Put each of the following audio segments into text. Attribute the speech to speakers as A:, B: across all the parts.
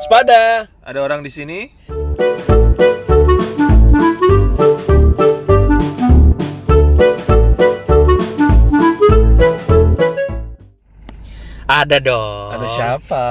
A: Sepada. Ada orang di sini.
B: Ada dong.
A: Ada siapa?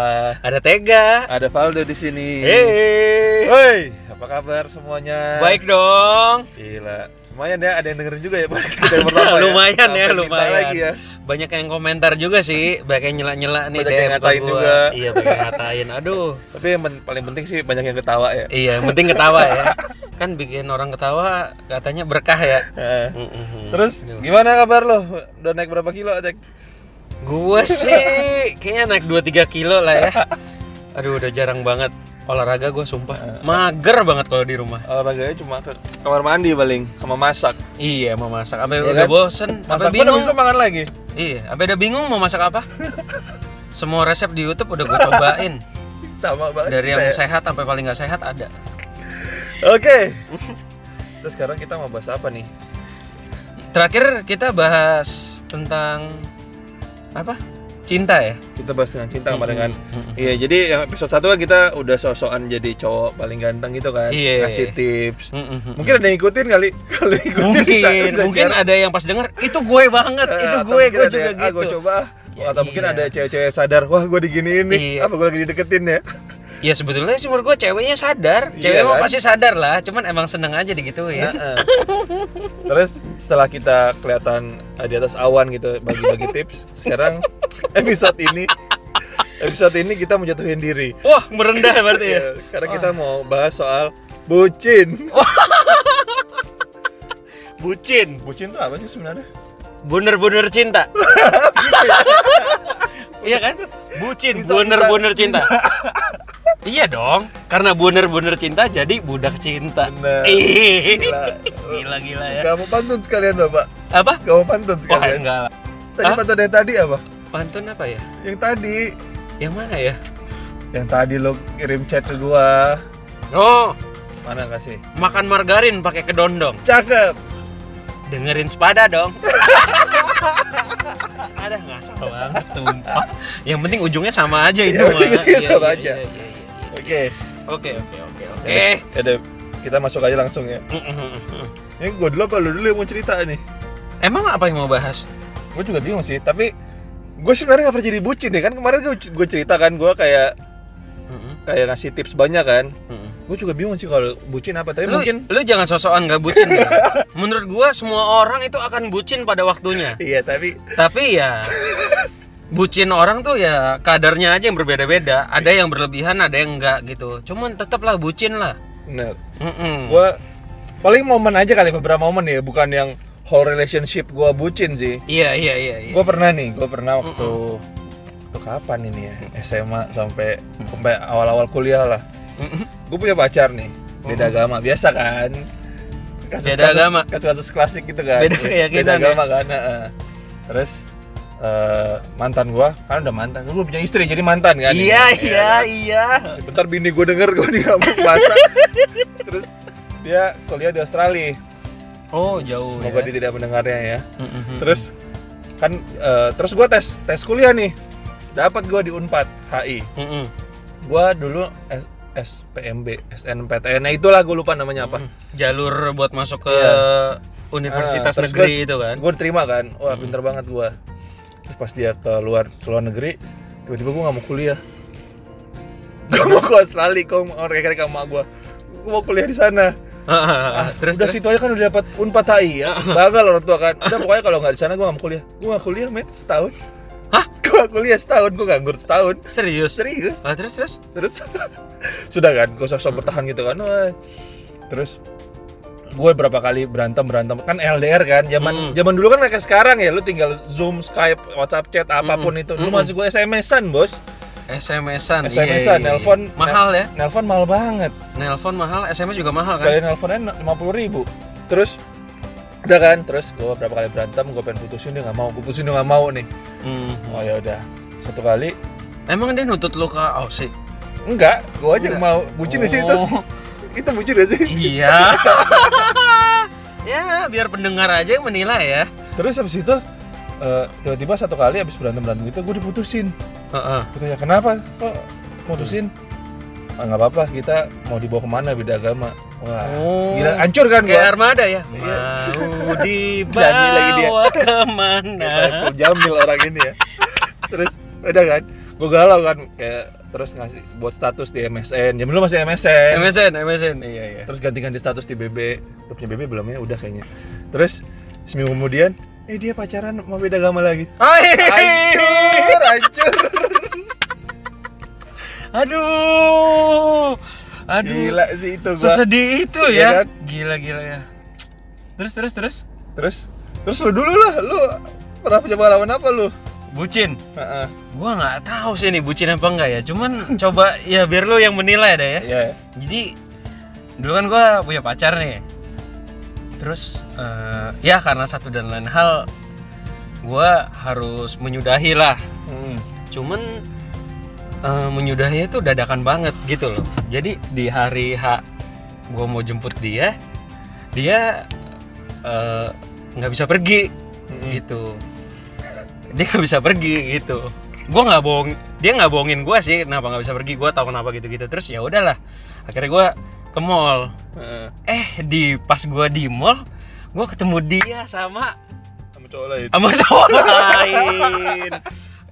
B: Ada Tega.
A: Ada Valdo di sini.
B: Hei.
A: Hoi, apa kabar semuanya?
B: Baik dong.
A: Gila. Lumayan ya, ada yang dengerin juga ya podcast kita yang pertama
B: lumayan
A: Sampai
B: ya,
A: minta
B: lumayan.
A: lagi ya.
B: Banyak yang komentar juga sih, banyak yang nyela-nyela nih
A: Banyak yang
B: DM ke
A: ngatain
B: gua.
A: juga.
B: Iya, banyak yang ngatain. Aduh.
A: Tapi yang paling penting sih banyak yang ketawa ya.
B: Iya, yang penting ketawa ya. Kan bikin orang ketawa katanya berkah ya.
A: Terus gimana kabar lo? Udah naik berapa kilo, Cek?
B: Gua sih kayaknya naik 2-3 kilo lah ya. Aduh, udah jarang banget olahraga gua sumpah. Mager banget kalau di rumah.
A: Olahraganya cuma ke kamar mandi paling sama masak.
B: Iya, mau masak. Sampai
A: Iya
B: udah
A: kan?
B: bosen, sampai
A: Masak pun
B: bingung.
A: bisa makan lagi.
B: Iya, sampai udah bingung mau masak apa. Semua resep di YouTube udah gue cobain.
A: Sama banget.
B: Dari yang
A: ya.
B: sehat sampai paling nggak sehat ada.
A: Oke. Terus sekarang kita mau bahas apa nih?
B: Terakhir kita bahas tentang apa? Cinta ya.
A: Kita bahas tentang cinta kemarin kan.
B: Mm-mm.
A: Iya, jadi yang episode 1 kan kita udah sosokan jadi cowok paling ganteng gitu kan.
B: Iya.
A: Ngasih tips.
B: Mm-mm.
A: Mungkin ada yang ikutin kali. Kalau ikutin
B: mungkin
A: bisa, bisa
B: mungkin ada yang pas denger itu gue banget,
A: Eh,
B: itu gue,
A: mungkin
B: gue juga
A: yang, ah,
B: gitu.
A: gue coba ah."
B: Ya,
A: atau mungkin
B: iya.
A: ada cewek-cewek sadar, wah gue diginiin nih,
B: Iya.
A: apa gue lagi dideketin ya?
B: Ya sebetulnya sih menurut gue ceweknya sadar,
A: Iya
B: cewek mah
A: kan?
B: pasti sadar lah, cuman emang seneng aja digituin.
A: Heeh. Terus setelah kita kelihatan eh, di atas awan gitu bagi-bagi tips, sekarang episode ini episode ini kita mau jatuhin diri.
B: Wah merendah berarti ya.
A: Ya, karena kita mau bahas soal bucin.
B: Bucin,
A: Bucin tuh apa sih sebenarnya?
B: bener-bener cinta. Iya kan? Bucin, bener-bener cinta. Iya dong, karena bener-bener cinta jadi budak cinta.
A: Bener. Gila.
B: Gila gila ya.
A: Gak mau pantun sekalian bapak.
B: Apa?
A: Gak mau pantun
B: Wah
A: sekalian.
B: enggak lah.
A: Tadi
B: Hah?
A: pantun yang tadi apa?
B: Pantun apa ya?
A: Yang tadi.
B: Yang mana ya?
A: Yang tadi lo kirim chat ke gua.
B: Oh,
A: Mana kasih?
B: makan margarin pakai kedondong.
A: Cakep.
B: Dengerin sepada dong. Ada ngasal banget sumpah. Yang penting ujungnya sama aja itu.
A: Yang penting
B: Iya,
A: sama
B: iya,
A: aja.
B: iya, iya, iya.
A: Oke.
B: Oke oke oke oke.
A: Kita masuk aja langsung ya. Ini gue dulu apa lu dulu yang mau cerita nih?
B: Emang apa yang mau bahas?
A: Gue juga bingung sih, tapi gue sebenarnya gak pernah jadi bucin ya kan kemarin gue gue cerita kan gue kayak kayak ngasih tips banyak kan gue juga bingung sih kalau bucin apa tapi
B: Lu,
A: mungkin
B: lu jangan sosokan gak bucin ya. Menurut gua semua orang itu akan bucin pada waktunya.
A: iya tapi
B: Tapi ya bucin orang tuh ya kadarnya aja yang berbeda-beda. Ada yang berlebihan, ada yang enggak gitu. Cuman tetaplah bucin lah.
A: bener
B: Mm-mm.
A: gue paling momen aja kali beberapa momen ya bukan yang whole relationship gue bucin sih
B: Iya iya iya. iya.
A: gue pernah nih gue pernah waktu waktu kapan ini ya SMA sampai sampai awal-awal kuliah lah
B: Mm-mm.
A: gue punya pacar nih beda agama biasa kan
B: Beda agama.
A: kasus-kasus klasik gitu kan
B: Beda keyakinan
A: beda agama kan heeh. terus eh, mantan gue kan udah mantan gue punya istri jadi mantan kan
B: Iya
A: ini.
B: iya
A: kan?
B: iya.
A: bentar bini gue denger nih gak mau masak terus dia kuliah di Australia
B: Oh jauh
A: semoga
B: ya.
A: dia tidak mendengarnya ya terus kan eh, terus gue tes tes kuliah nih dapat gue di Unpad HI
B: Mm-mm.
A: gue dulu S- SPMB SNPTN nah itulah gue lupa namanya apa
B: Jalur buat masuk ke
A: Iya.
B: universitas
A: Ah,
B: negeri
A: gua-
B: itu kan.
A: gue terima kan wah pinter banget gue terus pas dia ke luar ke luar negeri tiba-tiba gue nggak mau kuliah. Gue mau ke Australia kok orang kayak sama gue gue mau kuliah di sana. Ah,
B: terus
A: udah
B: terus.
A: situ aja kan udah dapat unpad HI ya. Bangga loh orang tua kan. Udah pokoknya kalau nggak di sana gue nggak mau kuliah. Gue nggak kuliah men setahun.
B: Hah?
A: gue kuliah setahun gue nganggur setahun.
B: Serius?
A: serius.
B: Ah, terus terus?
A: terus? Sudah kan gue sosok bertahan gitu kan Wah. terus gue berapa kali berantem berantem kan LDR kan zaman
B: Mm.
A: zaman dulu kan kayak sekarang ya lu tinggal zoom skype whatsapp chat apa pun itu dulu
B: Mm.
A: masih gue SMS-an bos
B: SMS-an.
A: SMS-an
B: iya, iya,
A: nelpon
B: iya. Mahal ya?
A: nelpon mahal banget
B: Nelpon mahal, SMS juga mahal kan?
A: sekali nelponnya lima puluh ribu terus udah kan terus gue berapa kali berantem gue pengen putusin dia nggak mau gue putusin dia nggak mau nih
B: Hmm.
A: oh ya udah satu kali
B: Emang dia nutut lu ke Aussie?
A: enggak gue aja
B: Enggak.
A: mau bucin di situ Itu bucin gak sih
B: Iya. ya, biar pendengar aja yang menilai ya.
A: terus habis itu eh, tiba-tiba satu kali habis berantem berantem gitu gue diputusin gue tanya kenapa kok putusin "Ah, nggak apa-apa kita mau dibawa ke mana beda agama wah
B: Oh.
A: gila hancur kan
B: Kayak
A: gua
B: armada ya.
A: Iya.
B: Mau
A: Nyanyi lagi dia.
B: dibawa ke
A: mana? Jamil orang ini ya terus udah kan gue galau kan kayak terus ngasih buat status di MSN jam dulu masih MSN
B: MSN, MSN. Iya, iya.
A: terus ganti-ganti status di BB udah punya BB belum ya udah kayaknya terus seminggu kemudian eh dia pacaran mau beda agama lagi hancur hancur
B: Aduh. Aduh.
A: gila sih itu gua
B: Sesedih itu
A: Iya
B: ya.
A: kan?
B: Gila gila ya. Terus terus terus.
A: terus terus lu dulu lah lu pernah punya pengalaman apa lu
B: Bucin.
A: Heeh.
B: Gua nggak tahu sih ini bucin apa enggak ya. Cuman coba ya biar lo yang menilai deh ya.
A: Iya.
B: Jadi dulu kan gua punya pacar nih. Terus eh, ya karena satu dan lain hal gua harus menyudahi lah.
A: Hmm.
B: Cuman eh, menyudahinya itu dadakan banget gitu loh. Jadi di hari H gua mau jemput dia, dia eh, nggak bisa pergi
A: Mm-mm.
B: gitu. Dia nggak bisa pergi gitu. Gua nggak bohong, dia nggak bohongin gua sih kenapa nggak bisa pergi. Gua tahu kenapa gitu-gitu. Terus ya udahlah. Akhirnya gua ke mall. Eh di pas gua di mall, gua ketemu dia sama
A: Sama cowok lain.
B: sama cowok lain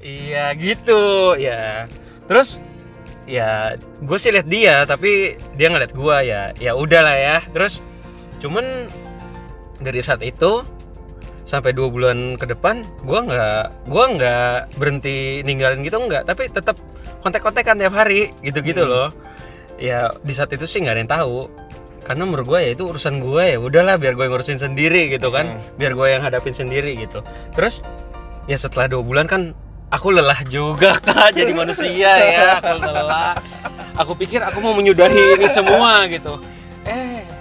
B: iya gitu ya terus ya gue sih lihat dia tapi dia ngeliat gue ya ya udahlah ya terus cuman dari saat itu sampai dua bulan ke depan gue nggak gua nggak berhenti ninggalin gitu nggak. Tapi tetap kontak-kontakan tiap hari gitu-gitu loh. Ya di saat itu sih nggak ada yang tahu. Karena menurut gue ya itu urusan gue ya. Udahlah biar gue ngurusin sendiri gitu kan. Biar gue yang hadapin sendiri gitu. Terus ya setelah dua bulan kan aku lelah juga kak. Jadi manusia ya aku lelah. Aku pikir aku mau menyudahi ini semua gitu. Eh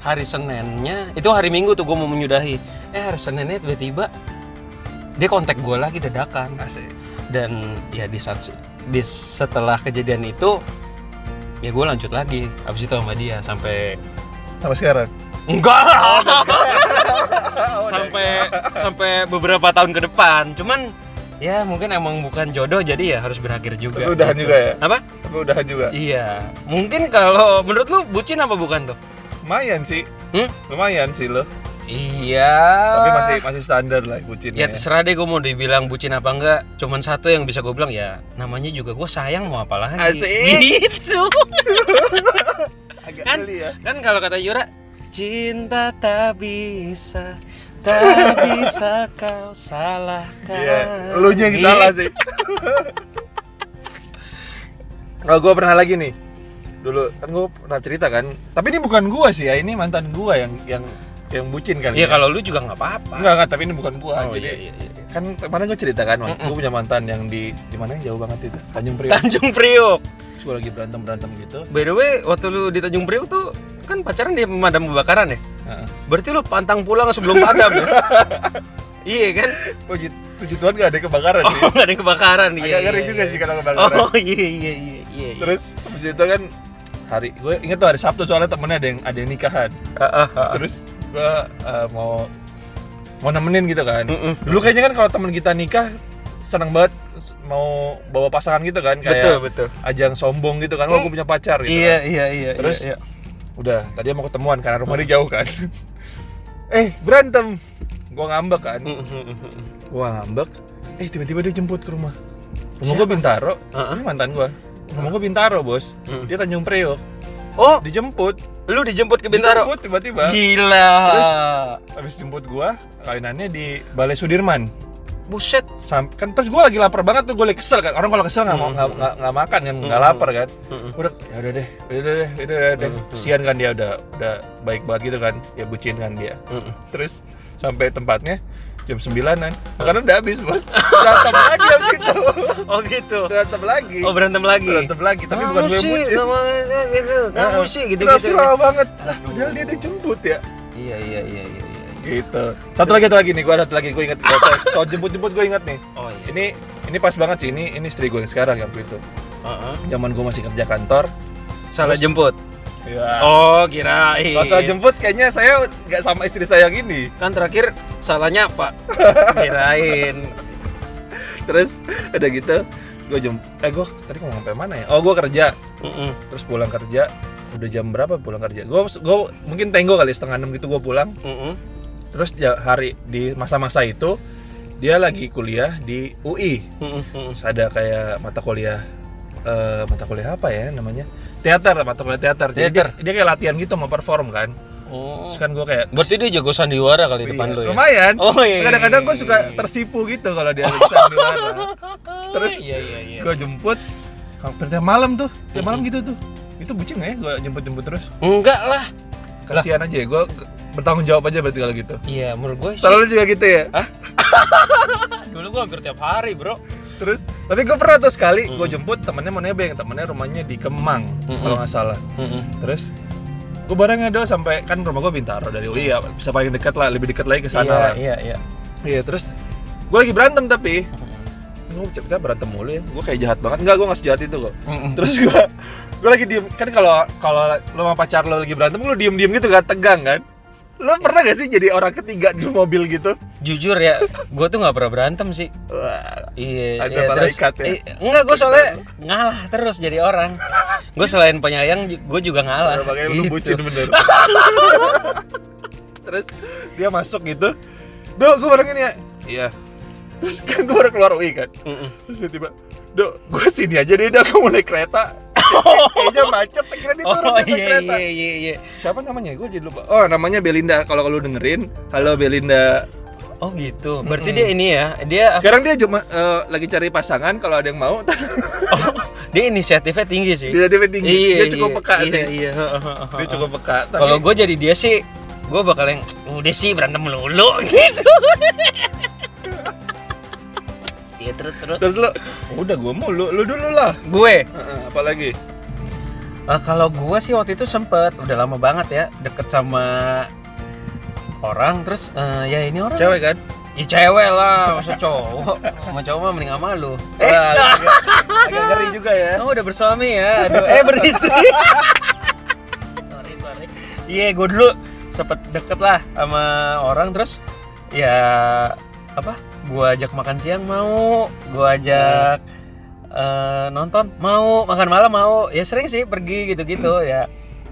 B: hari Seninnya itu hari Minggu tuh gue mau menyudahi. Eh hari Seninnya tiba-tiba dia kontak gue lagi dadakan.
A: Asik.
B: dan ya di saat di setelah kejadian itu ya gue lanjut lagi. Abis itu sama dia sampai
A: Sama sekarang.
B: enggak. Lah sampai sampai beberapa tahun ke depan. Cuman ya mungkin emang bukan jodoh jadi ya harus berakhir juga.
A: Tapi udahan juga ya?
B: apa?
A: Tapi udahan juga.
B: iya. Mungkin kalau menurut lu bucin apa bukan tuh
A: Lumayan sih.
B: hmm?
A: Lumayan sih lo.
B: iya
A: Tapi masih masih standar lah bucinnya.
B: ya terserah deh gue mau dibilang bucin apa enggak cuman satu yang bisa gue bilang ya namanya juga gue sayang mau apa lagi
A: Asik.
B: gitu
A: Agak
B: kan
A: geli ya.
B: kan kalau kata Yura cinta tak bisa tak bisa kau salahkan
A: Iya, lu nya yang
B: Gitu.
A: salah sih. Kalau gue pernah lagi nih, dulu kan gue pernah cerita kan, tapi ini bukan gua sih ya, ini mantan gua yang yang yang bucin kali
B: Iya
A: ya.
B: kalau lu juga nggak apa-apa
A: Enggak, enggak, tapi ini bukan gua.
B: Oh,
A: Jadi
B: iya, iya, iya.
A: kan kemarin gue cerita kan,
B: Mm-mm.
A: gue punya mantan yang di di mana yang jauh banget itu, Tanjung Priok.
B: Tanjung Priok
A: gue lagi berantem berantem gitu.
B: by the way waktu lu di Tanjung Priok tuh kan pacaran di pemadam kebakaran ya
A: Heeh.
B: berarti lu pantang pulang sebelum padam ya iya kan
A: Puji, puji Tuhan gak ada kebakaran
B: oh
A: sih.
B: nggak ada kebakaran iya
A: Agak ngeri
B: iya,
A: juga
B: iya.
A: sih kalau kebakaran.
B: oh iya iya iya iya iya.
A: Terus habis itu kan hari gue inget tuh hari Sabtu soalnya temennya ada yang ada yang nikahan.
B: Ah, ah, ah.
A: Terus gue eh, mau mau nemenin gitu kan. Dulu kayaknya kan kalau temen kita nikah seneng banget mau bawa pasangan gitu kan kayak
B: betul betul
A: ajang sombong gitu kan. Wah, gue punya pacar gitu.
B: iya
A: kan.
B: iya iya
A: Terus
B: iya, iya.
A: udah tadi mau ketemuan karena rumah dia jauh kan. eh, berantem. Gue ngambek kan.
B: Mm, mm, mm, mm.
A: Gue ngambek. Eh, tiba-tiba dia jemput ke rumah. Rumah gue Bintaro.
B: Ah, ah.
A: Ini mantan gue. Rumah gue Bintaro, Bos.
B: Mm.
A: Dia Tanjung Priok.
B: oh
A: Dijemput.
B: lu dijemput ke Bintaro
A: Dijemput tiba-tiba.
B: gila
A: Terus habis jemput gua, kawinannya di Balai Sudirman.
B: buset
A: Sam kan terus gua lagi lapar banget tuh, gua lagi kesel kan. Orang kalau kesel nggak mau
B: Hmm.
A: nggak nggak makan kan, nggak
B: Hmm.
A: lapar kan.
B: Mm-mm.
A: Udah, ya udah deh, udah deh, udah deh, udah.
B: Hmm.
A: Kesian kan dia udah udah baik banget gitu kan. Ya bucin kan dia.
B: Mm-mm.
A: Terus sampai tempatnya jam 9-an. Makanan udah habis, Bos. Berantem lagi habis itu.
B: oh gitu
A: Berantem lagi.
B: oh berantem lagi
A: Berantem lagi, tapi bukan gue
B: sih sama gitu kamu sih gitu gitu
A: sih lama banget? Lah, padahal dia udah jemput ya.
B: iya iya iya iya iya
A: gitu satu lagi satu lagi nih gue ada satu lagi gue inget soal, soal jemput jemput gue inget nih
B: oh iya
A: ini ini pas banget sih ini ini istri gue yang sekarang yang itu
B: Heeh.
A: zaman gue masih kerja kantor
B: salah
A: Terus-
B: jemput
A: ya
B: oh kirain.
A: Pas salah jemput kayaknya saya nggak sama istri saya gini
B: kan terakhir salahnya apa kirain.
A: Terus udah gitu gue jem eh gue tadi ngomong sampai mana ya? Oh gue kerja.
B: Mm-mm.
A: terus pulang kerja udah jam berapa pulang kerja? Gue gue mungkin tenggo kali setengah enam gitu gue pulang.
B: Mm-mm.
A: terus ya hari di masa-masa itu dia lagi kuliah di UI
B: Mm-mm. Mm-mm.
A: terus ada kayak mata kuliah eh, mata kuliah apa ya namanya teater mata kuliah teater Jadi
B: Teater.
A: dia, dia kayak latihan gitu mau perform kan
B: Oh.
A: terus kan gue kayak
B: Berarti dia jago sandiwara kali depan
A: Iya,
B: lu ya?
A: lumayan
B: Oh iya.
A: kadang-kadang gue suka tersipu gitu kalau dia lagi sandiwara terus
B: iya iya iya.
A: gue jemput hampir tiap malam tuh tiap malam gitu tuh itu bucin nggak ya gue jemput jemput terus
B: Enggak lah.
A: kasihan aja ya gue bertanggung jawab aja berarti kalau gitu
B: Iya, menurut gue sih.
A: selalu juga gitu ya
B: Dulu gue hampir tiap hari, Bro.
A: Terus tapi gue pernah tuh sekali gue jemput temennya mau nebeng temennya rumahnya di Kemang
B: Mm-mm.
A: kalau nggak salah
B: Mm-mm.
A: terus gue barengnya do sampai kan rumah gue Bintaro dari UI ya bisa paling dekat lah lebih dekat lagi ke sana
B: Iya,
A: lah
B: iya, iya.
A: iya terus gue lagi berantem tapi gue kita berantem mulu ya gue kayak jahat banget enggak gue nggak sejahat itu kok
B: Mm-mm.
A: terus gue gue lagi diem kan kalau kalau lo sama pacar lo lagi berantem lo diem diem gitu kan tegang kan lo pernah gak sih jadi orang ketiga di mobil gitu
B: Jujur ya, gue tuh nggak pernah berantem sih.
A: Wah,
B: Iya,
A: Ada
B: iya, terus
A: ya?
B: i- enggak gue soalnya ngalah terus jadi orang. Gue selain penyayang, gue juga ngalah.
A: makanya lu
B: Gitu.
A: bucin bener terus dia masuk gitu do gue barengin ya iya terus kan gue baru keluar UI kan
B: Mm-mm.
A: terus tiba do gue sini aja deh dah kamu naik kereta kayaknya macet akhirnya dia turun
B: Oh iya
A: kereta.
B: iya iya iya.
A: siapa namanya? Gue jadi lupa. Oh namanya Belinda. Kalau lu dengerin halo Belinda.
B: Oh gitu. Berarti dia ini ya, dia
A: sekarang dia cuma eh, lagi cari pasangan kalau ada yang mau.
B: Oh, dia inisiatifnya tinggi sih.
A: dia tiba tinggi.
B: Iya,
A: dia cukup
B: iya,
A: peka
B: iya,
A: sih.
B: Iya,
A: dia cukup peka
B: Kalau gue jadi dia sih, gue bakal yang udah sih berantem melulu gitu. Iya terus terus.
A: terus lu udah gue mau lu, lu dulu lah
B: Gue,
A: Heeh, apalagi
B: eh, kalau gue sih waktu itu sempet, udah lama banget ya, deket sama orang, terus eh, ya ini orang.
A: cewek kan
B: Ya cewek lah, masa cowok. Sama cowok mah mending sama lu. Eh,
A: Wah, agak, agak ngeri juga ya
B: kamu udah bersuami ya? Aduh, eh beristri. sorry, sorry. Iya, gue dulu sempet deket lah sama orang terus ya apa? Gue ajak makan siang mau, gue ajak eh, nonton mau, makan malam mau. Ya sering sih pergi gitu-gitu ya.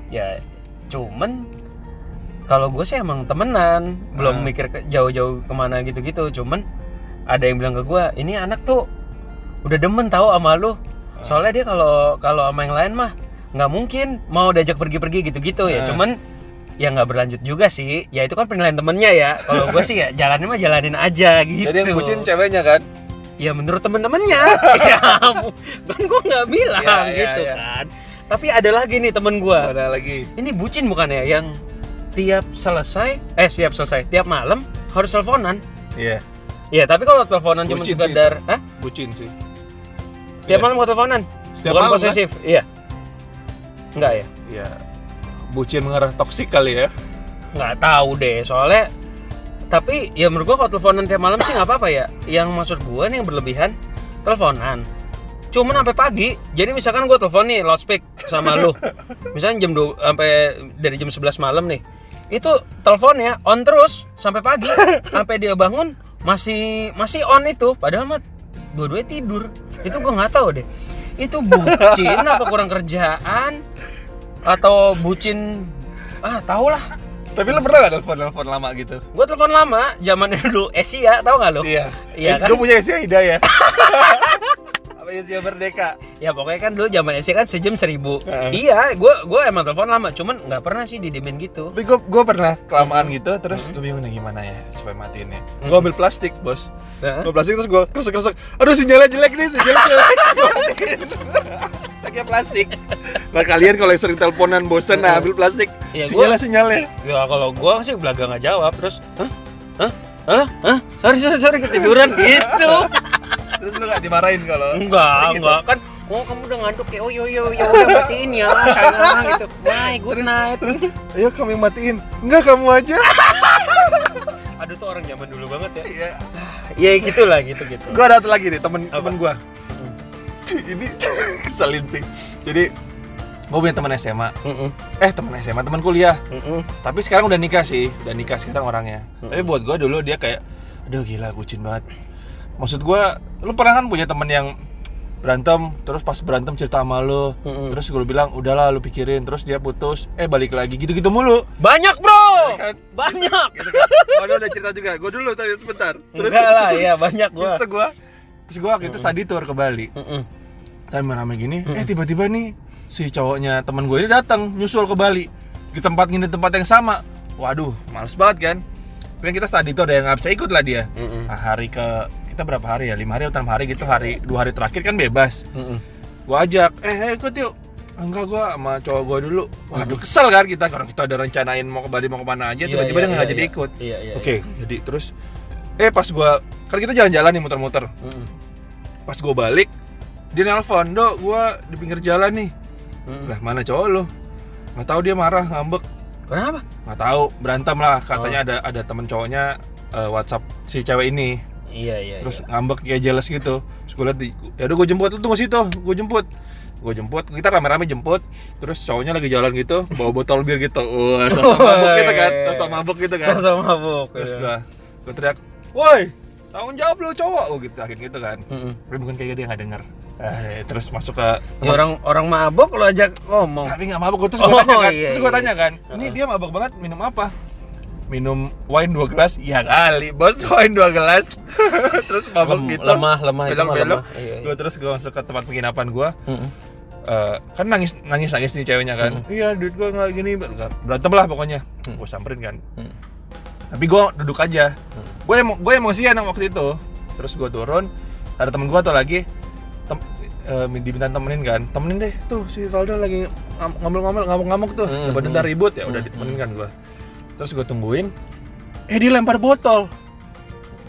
B: Ya cuman kalau gue sih emang temenan, belum mikir ke- jauh-jauh ke mana gitu-gitu. Cuman ada yang bilang ke gue, ini anak tuh udah demen tahu sama lu. Soalnya dia kalau kalau sama yang lain mah nggak mungkin mau diajak pergi-pergi gitu-gitu ya. Cuman ya nggak berlanjut juga sih. Ya itu kan penilaian temennya ya. Kalau gue sih ya jalannya mah jalanin aja gitu.
A: jadi yang bucin ceweknya kan
B: Ya menurut temen-temennya. ya kan gue nggak bilang
A: Ya, ya,
B: gitu
A: ya.
B: kan. Tapi ada lagi nih temen gue.
A: ada lagi
B: Ini bucin bukan ya yang tiap selesai eh siap selesai tiap malam harus teleponan.
A: iya
B: Ya tapi kalau teleponan cuma sekedar, Hah?
A: bucin sih
B: Setiap
A: Iya.
B: malam mau teleponan?
A: Setiap
B: bukan
A: malam,
B: posesif. Iya. Enggak ya?
A: Iya bucin mengarah toksik kali ya
B: Nggak tahu deh, soalnya tapi ya menurut gua kalau teleponan tiap malam sih nggak apa-apa ya. Yang maksud gua nih yang berlebihan teleponan. Cuman sampai pagi. Jadi misalkan gua telepon nih loudspeak sama lu. Misalnya jam 2 sampai dari jam 11 malam nih. Itu teleponnya on terus sampai pagi. sampai dia bangun masih masih on itu padahal mah dua-duanya tidur. Itu gua nggak tahu deh. Itu bucin apa kurang kerjaan atau bucin ah tau lah
A: tapi lu pernah gak nelfon nelfon lama gitu
B: Gue telepon lama, zamannya dulu Asia, tau gak lo?
A: iya
B: Iya kan?
A: gue punya Asia Hidayah apa Asia Merdeka
B: Ya pokoknya kan dulu zaman Asia kan sejam seribu.
A: Heeh.
B: Iya, gue gue emang telepon lama, cuman nggak pernah sih didimin gitu.
A: tapi gue gue pernah kelamaan gitu terus gue bingung nih gimana ya supaya matiin ya gue ambil plastik bos
B: Heeh.
A: gue plastik terus gue kresek kresek aduh sinyalnya jelek nih sinyalnya jelek matiin. Pakai plastik nah kalian kalau yang sering teleponan bosen nah ambil plastik
B: Iya,
A: sinyalnya
B: gua-
A: sinyalnya
B: Ya kalau gue sih belaga nggak jawab, terus, hah, hah, hah, hah, sorry sorry sorry ketiduran gitu.
A: terus lu gak dimarahin kalau
B: Enggak,
A: gitu?
B: enggak kan. Oh kamu udah ngantuk ya, oh yo yo yo udah matiin ya, sayang gitu. Bye, good night.
A: terus ayo kami matiin enggak kamu aja
B: Aduh tuh orang zaman dulu banget ya.
A: iya
B: Ya gitulah gitu gitu.
A: gue ada satu lagi nih temen
B: Apa?
A: temen gue ini keselin sih jadi gue punya teman SMA
B: Mm-mm,
A: eh teman SMA teman kuliah
B: mm-mm.
A: tapi sekarang udah nikah sih udah nikah sekarang orangnya
B: Hmm.
A: tapi buat gue dulu dia kayak aduh gila bucin banget maksud gue lu pernah kan punya temen yang berantem terus pas berantem cerita sama lu
B: Mm-mm.
A: terus gue bilang udahlah lu pikirin terus dia putus eh balik lagi gitu-gitu mulu
B: Banyak bro,
A: kan?
B: banyak.
A: gitu kan oh udah cerita juga gue dulu tapi bentar terus
B: Enggak lah, ya banyak
A: terus
B: gua.
A: tuh gue terus gue waktu itu study tour ke Bali
B: Mm-mm.
A: Kan rame gini eh tiba-tiba nih si cowoknya teman gue ini datang nyusul ke Bali. Di tempat ini tempat yang sama. Waduh males banget kan? Pengen kita study tour ada yang nggak bisa ikut lah dia.
B: Mm-mm.
A: nah, hari ke kita berapa hari ya? Lima hari atau enam hari gitu hari dua hari terakhir kan bebas.
B: Mm-mm.
A: gua ajak eh ayo ikut yuk. Enggak gua sama cowok gua dulu. Waduh kesel kan kita karena kita udah rencanain mau ke Bali mau ke mana aja
B: Iya,
A: tiba-tiba
B: iya,
A: dia nggak
B: iya,
A: jadi
B: iya.
A: ikut.
B: Iya, iya.
A: oke jadi terus eh pas gua kan kita jalan-jalan nih muter-muter.
B: Mm-mm.
A: pas gua balik dia nelpon dok gua di pinggir jalan nih
B: Mm-mm.
A: lah mana cowok lu nggak tahu dia marah ngambek
B: Kenapa?
A: nggak tahu berantem lah
B: Oh.
A: katanya ada ada temen cowoknya eh, WhatsApp si cewek ini
B: Iya, iya.
A: terus ngambek kayak jealous gitu terus gue liat ya udah gue jemput lu tunggu situ gue jemput gue jemput kita rame-rame jemput terus cowoknya lagi jalan gitu bawa botol bir gitu wah sosok mabuk gitu kan sosok mabuk gitu kan
B: Sama mabuk.
A: terus
B: iya.
A: gue gue teriak woi tanggung jawab lu cowok oh gitu akhirnya gitu kan
B: Mm-mm.
A: tapi bukan kayak dia nggak denger Eh, terus masuk ke
B: Ya, orang orang mabuk lo ajak ngomong.
A: tapi nggak mabuk terus gue
B: Oh,
A: tanya kan
B: iya,
A: terus gue
B: iya.
A: tanya kan ini dia mabuk banget minum apa? Minum wine dua gelas. Ya kali bos wine dua gelas. Terus mabuk
B: Lem-
A: gitu.
B: lemah, lemah,
A: belok-belok.
B: lemah. Iya, iya.
A: gue terus gue masuk ke tempat penginapan gue
B: Mm-mm.
A: Eh, kan nangis nangis nangis nih ceweknya kan. Iya duit gue nggak gini berantem lah pokoknya. Gue samperin kan.
B: Mm.
A: tapi gue duduk aja. Gue emo gue emosian waktu itu. Terus gue turun ada temen gue tuh lagi eh, diminta temenin kan. Temenin deh tuh si Valdo lagi ngomel-ngomel ngamuk-ngamuk tuh.
B: Hmm,
A: udah bentar ribut ya udah ditemenin kan gue terus gue tungguin. Eh dia lempar botol.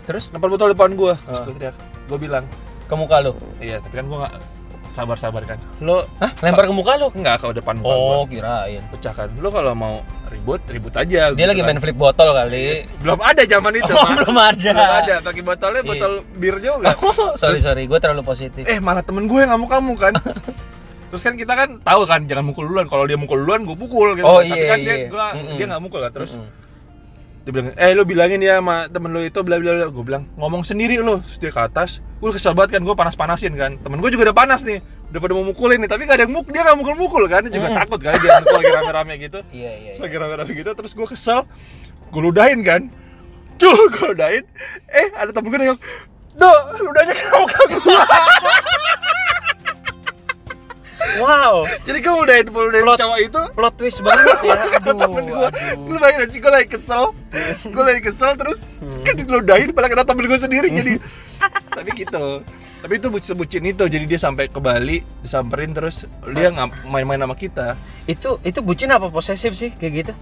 B: Terus?
A: Lempar botol depan gue terus
B: Ah.
A: gue teriak. Gue bilang
B: ke muka lo.
A: iya tapi kan gue nggak sabar-sabar kan lo
B: Hah? Lempar ke muka lo?
A: nggak ke depan muka
B: Oh,
A: gue
B: kirain.
A: pecah kan lo kalau mau ribut ribut aja
B: Dia
A: gitu
B: lagi
A: kan.
B: main flip botol kali.
A: belum ada zaman itu
B: Oh,
A: Pak.
B: belum ada.
A: belum ada pakai botolnya
B: Iya.
A: botol bir juga
B: Oh, sorry sorry, gue terlalu positif.
A: eh malah temen gue yang ngamuk kamu kan terus kan kita kan tahu kan jangan mukul duluan kalau dia mukul duluan gue pukul gitu
B: Oh,
A: kan. tapi
B: iya,
A: kan dia
B: iya.
A: gua,
B: Mm-mm.
A: dia nggak mukul kan terus
B: Mm-mm.
A: Dia bilang eh lu bilangin ya sama temen lu itu bla bla bla. Gue bilang ngomong sendiri lu terus dia ke atas. Gue kesel banget kan gue panas panasin kan. Temen gue juga udah panas nih udah pada mau mukulin nih tapi gak ada yang mukul dia nggak mukul mukul kan dia juga takut kali dia mukul lagi rame rame gitu.
B: Iya iya.
A: Terus lagi rame-rame gitu terus gue kesel gue ludahin kan. Tuh gue ludahin. Eh ada temen gue nengok do ludahnya kena muka gue
B: Wow,
A: jadi gue ludahin ludahin
B: Plot-
A: cowok itu?
B: plot twist banget ya. Aduh,
A: temen gue lu bayangin aja gue lagi kesel? Gue lagi kesel terus kan diludahin malah kena temen gue sendiri jadi tapi gitu. Tapi itu bucin itu jadi dia sampai ke Bali disamperin terus dia main-main sama kita.
B: Itu itu bucin apa posesif sih kayak gitu?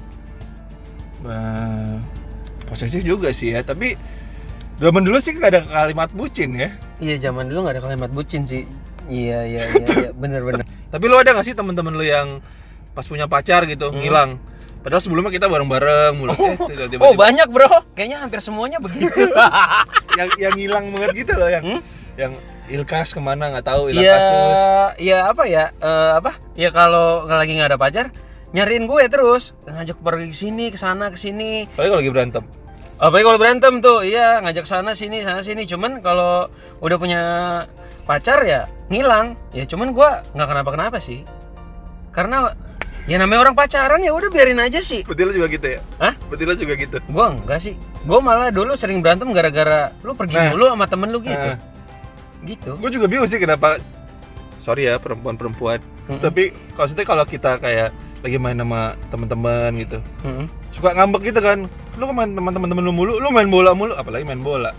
A: Eh, posesif juga sih ya tapi zaman dulu sih gak ada kalimat bucin ya.
B: Iya, zaman dulu nggak ada kalimat bucin sih. Iya iya iya, iya. bener bener.
A: Tapi lu ada gak sih temen-temen lu yang pas punya pacar gitu ngilang? Padahal sebelumnya kita bareng-bareng mulu. Eh, tiba-tiba
B: Oh banyak bro, kayaknya hampir semuanya begitu.
A: yang yang ngilang banget gitu loh yang yang Ilkas ke mana nggak tahu hilang
B: Iya,
A: kasus.
B: iya apa ya? eh, apa? Ya kalau lagi nggak ada pacar, nyariin gue terus, ngajak pergi ke sini, ke sana, ke sini.
A: Apalagi kalau lagi berantem.
B: Apalagi kalau berantem tuh, iya ngajak sana sini, sana sini. Cuman kalau udah punya pacar ya ngilang. Ya cuman gue nggak kenapa-kenapa sih. Karena ya namanya orang pacaran ya udah biarin aja sih.
A: Betul juga gitu ya?
B: Hah?
A: Betul juga gitu.
B: Gua enggak sih. Gua malah dulu sering berantem gara-gara lu pergi
A: Nah.
B: dulu sama temen lu gitu.
A: Nah.
B: Gitu.
A: Gue juga bingung sih kenapa. Sorry ya perempuan-perempuan. Tapi maksudnya kalau kita kayak lagi main sama teman-teman gitu,
B: Mm-mm.
A: suka ngambek gitu kan. Lu kan main teman teman lu mulu, lu main bola mulu, apalagi main bola.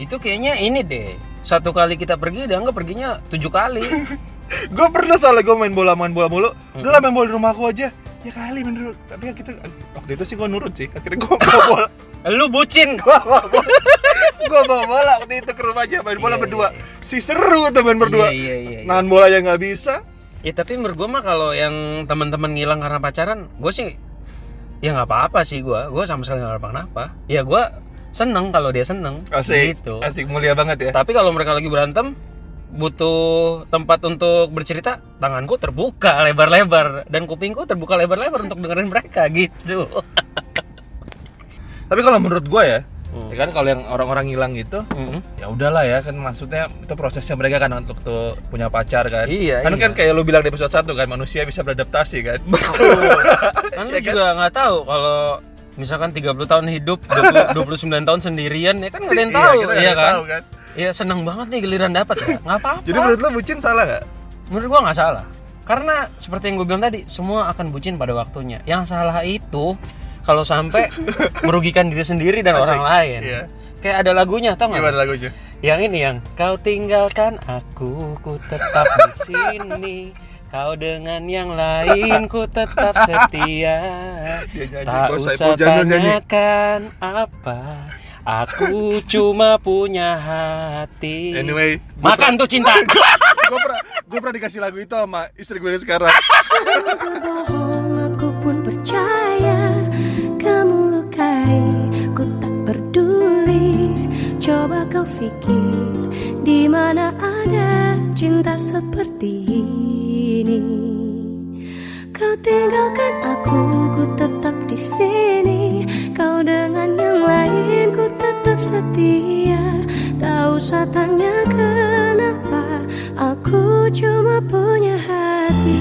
B: Itu kayaknya ini deh. Satu kali kita pergi, dia anggap perginya tujuh kali.
A: gue pernah soalnya gue main bola main bola mulu udah lah main bola di rumah aku aja ya kali dulu tapi kan kita waktu itu sih gue nurut sih akhirnya gue bawa bola
B: lu bucin.
A: gue bawa bola gue bawa bola waktu itu ke rumah aja main bola
B: Iya,
A: berdua si seru tuh main berdua
B: Iya, iya, iya, iya.
A: nahan bola yang nggak bisa
B: Ya tapi menurut gua mah kalau yang teman-teman ngilang karena pacaran, gue sih ya nggak apa-apa sih gua. Gua sama sekali nggak apa-apa. Ya gua seneng kalau dia seneng.
A: asik
B: Gitu.
A: asik mulia banget ya
B: Tapi kalau mereka lagi berantem, butuh tempat untuk bercerita, tanganku terbuka lebar-lebar dan kupingku terbuka lebar-lebar untuk dengerin mereka gitu.
A: tapi kalau menurut gue ya
B: Hmm.
A: Ya kan kalau yang orang-orang hilang gitu,
B: Mm-mm.
A: ya udahlah ya kan maksudnya itu prosesnya mereka kan untuk tuh punya pacar kan.
B: Iya,
A: Kan
B: iya.
A: kan kayak lu bilang di episode 1 kan manusia bisa beradaptasi kan.
B: Betul. kan lu
A: Ya kan?
B: juga nggak tahu kalau misalkan 30 tahun hidup, 20, 29 tahun sendirian ya kan nggak ada yang tahu,
A: kita nggak
B: iya
A: yang
B: kan?
A: tahu kan.
B: Iya seneng banget nih giliran dapat ya. Nggak apa-apa.
A: Jadi menurut lu bucin salah nggak?
B: Menurut gua nggak salah. Karena seperti yang gue bilang tadi, semua akan bucin pada waktunya. Yang salah itu kalau sampai merugikan diri sendiri dan orang lain.
A: Iya.
B: Kayak ada lagunya, tau nggak?
A: Gimana lagunya?
B: Yang ini yang kau tinggalkan aku, ku tetap di sini. Kau dengan yang lain, ku tetap setia. Tak usah tanyakan apa. Aku cuma punya hati.
A: Anyway,
B: Makan tuh cinta.
A: gue pernah gue pernah dikasih lagu itu sama istri gue sekarang.
C: Berbohong aku pun percaya Kamu lukai ku tak peduli Coba kau pikir di mana ada cinta seperti ini tinggalkan aku ku tetap di sini. Kau dengan yang lain ku tetap setia. Tak usah tanya kenapa Aku cuma punya hati